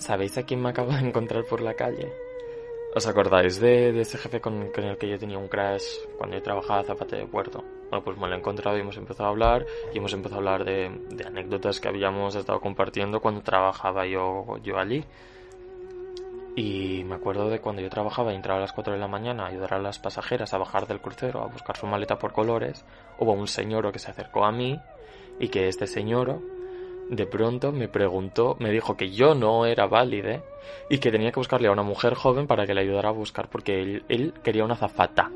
¿Sabéis a quién me acabo de encontrar por la calle? ¿Os acordáis de, ese jefe con, el que yo tenía un crash cuando yo trabajaba Zapate de Puerto? Bueno, pues me lo he encontrado y hemos empezado a hablar y hemos empezado a hablar de, de anécdotas que habíamos estado compartiendo cuando trabajaba yo, yo allí. Y me acuerdo de cuando yo trabajaba y entraba a las 4 de la mañana a ayudar a las pasajeras a bajar del crucero a buscar su maleta por colores, hubo un señor que se acercó a mí y que este señor de pronto me preguntó, me dijo que yo no era válide y que tenía que buscarle a una mujer joven para que le ayudara a buscar porque él, él quería una zafata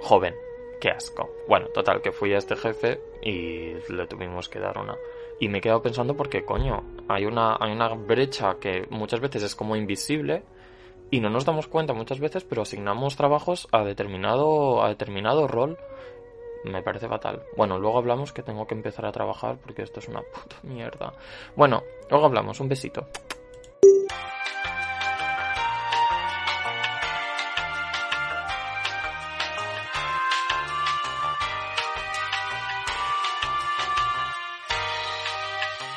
joven. Qué asco. Bueno, total, que fui a este jefe y le tuvimos que dar una. Y me he quedado pensando porque, coño, hay una, hay una brecha que muchas veces es como invisible y no nos damos cuenta muchas veces, pero asignamos trabajos a determinado, a determinado rol. Me parece fatal. Bueno, luego hablamos que tengo que empezar a trabajar porque esto es una puta mierda. Bueno, luego hablamos. Un besito.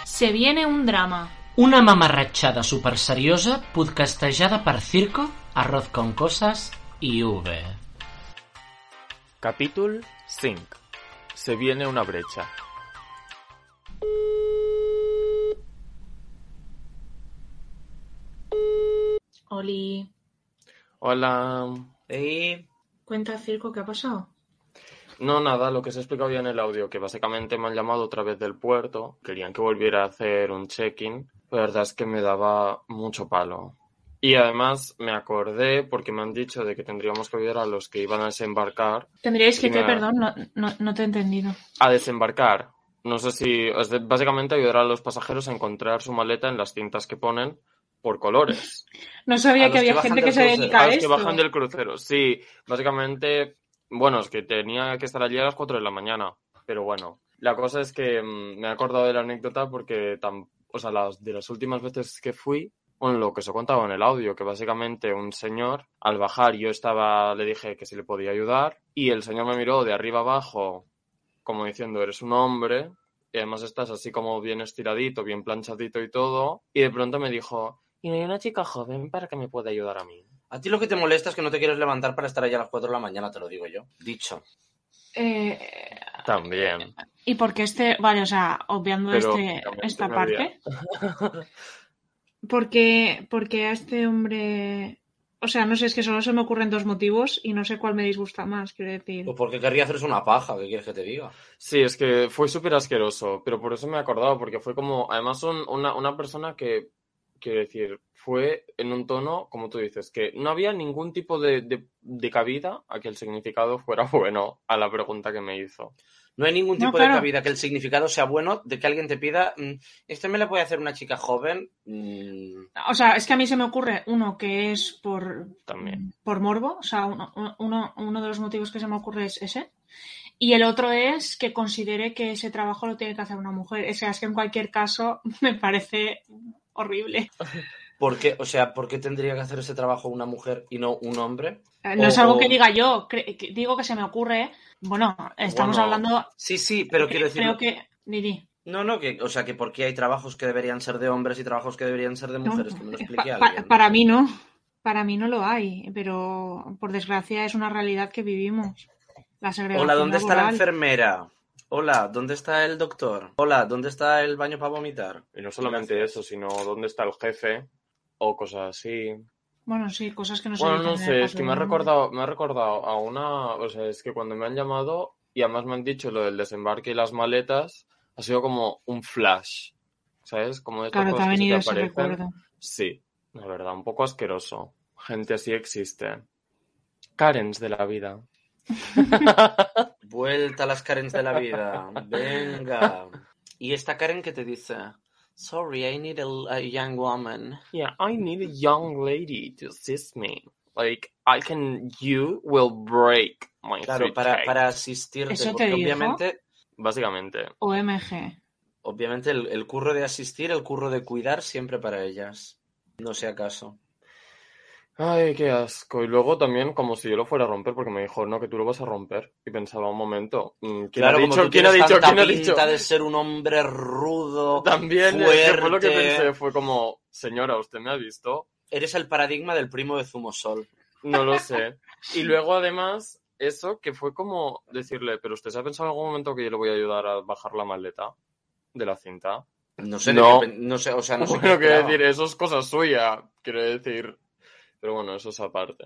Se viene un drama. Una mamarratxada super seriosa podcastejada per Circo, Arroz con Cosas y V. Capítulo 5. Se viene una brecha. Oli, Hola. Y cuenta circo, ¿qué ha pasado? No, nada, lo que se ha explicado ya en el audio, que básicamente me han llamado otra vez del puerto, querían que volviera a hacer un check-in, la verdad es que me daba mucho palo. Y además me acordé porque me han dicho de que tendríamos que ayudar a los que iban a desembarcar. Tendríais que, perdón, no, no, no te he entendido. A desembarcar. No sé si, básicamente ayudar a los pasajeros a encontrar su maleta en las cintas que ponen por colores. No sabía que había que gente que se dedica A a los que bajan del crucero, sí. Básicamente, bueno, es que tenía que estar allí a las 4 de la mañana. Pero bueno, la cosa es que mm, me he acordado de la anécdota porque, tam- o sea, las, de las últimas veces que fui, bueno, lo que os he contado en el audio, que básicamente un señor, al bajar, yo estaba, le dije que si le podía ayudar, y el señor me miró de arriba abajo, como diciendo, eres un hombre, y además estás así como bien estiradito, bien planchadito y todo, y de pronto me dijo, y no hay una chica joven para que me pueda ayudar a mí. a ti lo que te molesta es que no te quieres levantar para estar allá a las 4 de la mañana, te lo digo yo. Dicho. Eh, También. y porque este, vale, o sea, obviando Pero, este, esta parte, porque, porque a este hombre, o sea, no sé, es que solo se me ocurren dos motivos y no sé cuál me disgusta más, quiero decir. Pues porque querría hacerse una paja, ¿qué quieres que te diga? Sí, es que fue súper asqueroso, pero por eso me he acordado, porque fue como, además una, una persona que, quiero decir, fue en un tono, como tú dices, que no había ningún tipo de, de, de cabida a que el significado fuera bueno a la pregunta que me hizo. No hay ningún No, tipo claro. de cabida que el significado sea bueno de que alguien te pida, mm, ¿este me la puede hacer una chica joven? Mm, O sea, es que a mí se me ocurre uno que es por, También. por morbo, o sea, uno, uno, uno de los motivos que se me ocurre es ese. Y el otro es que considere que ese trabajo lo tiene que hacer una mujer. O sea, es que en cualquier caso me parece horrible. ¿Por qué? O sea, ¿por qué tendría que hacer ese trabajo una mujer y no un hombre? Eh, No es algo o- que diga yo, cre- que- digo que se me ocurre. Bueno, estamos Bueno, hablando. Sí, sí, pero quiero decir... Creo que. Didi. No, no, que, o sea, que por qué hay trabajos que deberían ser de hombres y trabajos que deberían ser de No, mujeres, que me lo eh, explique pa- pa- alguien. para mí no. Para mí no lo hay, pero por desgracia es una realidad que vivimos. La segregación Hola, ¿dónde está la enfermera? Hola, ¿dónde está el doctor? Hola, ¿dónde está el baño para vomitar? Y no solamente eso, sino dónde está el jefe o cosas así. Bueno, sí, cosas que no se Bueno, no sé, es que me ha recordado, me ha recordado a una, o sea, es que cuando me han llamado y además me han dicho lo del desembarque y las maletas, ha sido como un flash. ¿sabes? Como de estas Claro, te cosas ha que se venido ese aparecen. recuerdo. Sí, la verdad, un poco asqueroso. Gente así existe. Karens de la vida. Vuelta a las Karens de la vida. Venga. Y esta Karen que te dice, sorry, I need a, a young woman. Yeah, I need a young lady to assist me. Like, I can, you will break my Claro, para, para asistirte, ¿Eso te porque dijo? obviamente, Básicamente. OMG. obviamente el, el curro de asistir, el curro de cuidar, siempre para ellas. No sea acaso. Ay, qué asco. Y luego también como si yo lo fuera a romper, porque me dijo, no, que tú lo vas a romper. Y pensaba un momento, mm, ¿quién Claro, ha como dicho? tú ¿Quién ha dicho? ¿Quién ha dicho? de ser un hombre rudo, También, es que fue lo que fuerte. pensé, fue como, señora, ¿usted me ha visto? Eres el paradigma del primo de Zumosol. No lo sé. Y luego además, eso que fue como decirle, pero usted se ha pensado en algún momento que yo le voy a ayudar a bajar la maleta de la cinta. No sé, No. qué no sé, o sea, no sé bueno, quiero decir, eso es cosa suya, quiero decir. Pero bueno, eso es aparte.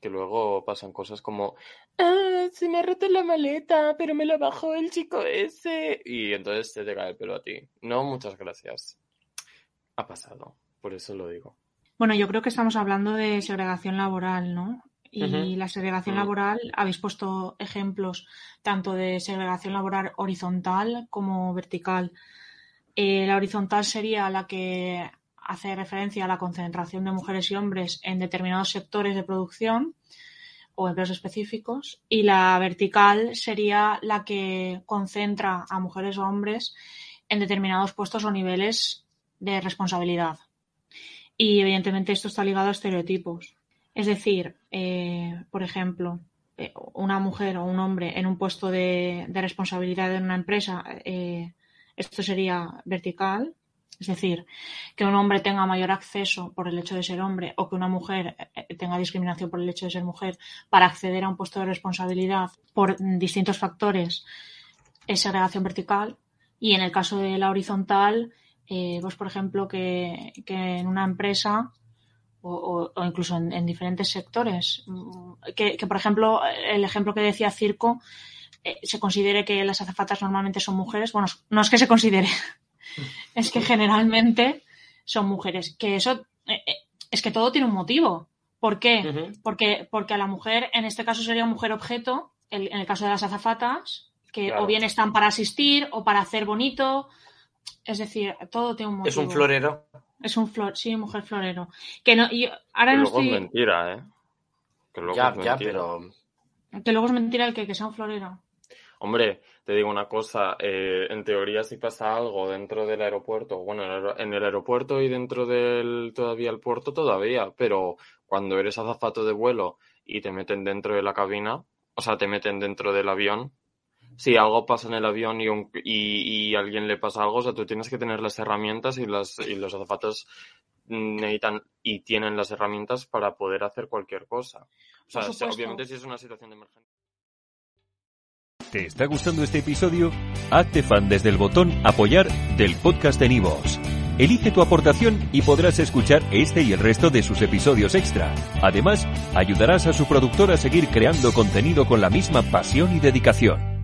Que luego pasan cosas como, ah, se me ha roto la maleta, pero me la bajó el chico ese. Y entonces te, te cae el pelo a ti. No, muchas gracias. Ha pasado, por eso lo digo. Bueno, yo creo que estamos hablando de segregación laboral, ¿no? Y la segregación Mm. laboral, habéis puesto ejemplos tanto de segregación laboral horizontal como vertical. Eh, la horizontal sería la que hace referencia a la concentración de mujeres y hombres en determinados sectores de producción o empleos específicos. Y la vertical sería la que concentra a mujeres o hombres en determinados puestos o niveles de responsabilidad. Y evidentemente esto está ligado a estereotipos. Es decir, eh, por ejemplo, eh, una mujer o un hombre en un puesto de, responsabilidad en una empresa, eh, esto sería vertical. Es decir, que un hombre tenga mayor acceso por el hecho de ser hombre o que una mujer eh, tenga discriminación por el hecho de ser mujer para acceder a un puesto de responsabilidad por distintos factores es segregación vertical. Y en el caso de la horizontal, eh, pues por ejemplo, que, en una empresa o, incluso en, en diferentes sectores, mm, que, que, por ejemplo, el ejemplo que decía Circo, eh, se considere que las azafatas normalmente son mujeres. Bueno, no es que se considere, es que generalmente son mujeres. Que eso eh, eh, es que todo tiene un motivo. ¿Por qué? Porque, porque a la mujer, en este caso sería mujer objeto, el- en el caso de las azafatas, que Claro. o bien están para asistir o para hacer bonito. Es decir, todo tiene un motivo. Es un florero. Es un flor, sí, mujer florero. Que no, y ahora Que no luego estoy. es mentira, ¿eh? Que luego Ya, es ya, mentira. pero... Que luego es mentira el que, que sea un florero. Hombre, te digo una cosa, eh, en teoría si pasa algo dentro del aeropuerto, bueno, en el aeropuerto y dentro del todavía el puerto todavía, pero cuando eres azafato de vuelo y te meten dentro de la cabina, o sea, te meten dentro del avión, si algo pasa en el avión y, un- y, alguien le pasa algo, o sea, tú tienes que tener las herramientas y, las, y los azafatos necesitan y tienen las herramientas para poder hacer cualquier cosa. O sea, obviamente si es una situación de emergencia. ¿Te está gustando este episodio? Hazte fan desde el botón Apoyar del podcast de Nivos. Elige tu aportación y podrás escuchar este y el resto de sus episodios extra. Además, ayudarás a su productor a seguir creando contenido con la misma pasión y dedicación.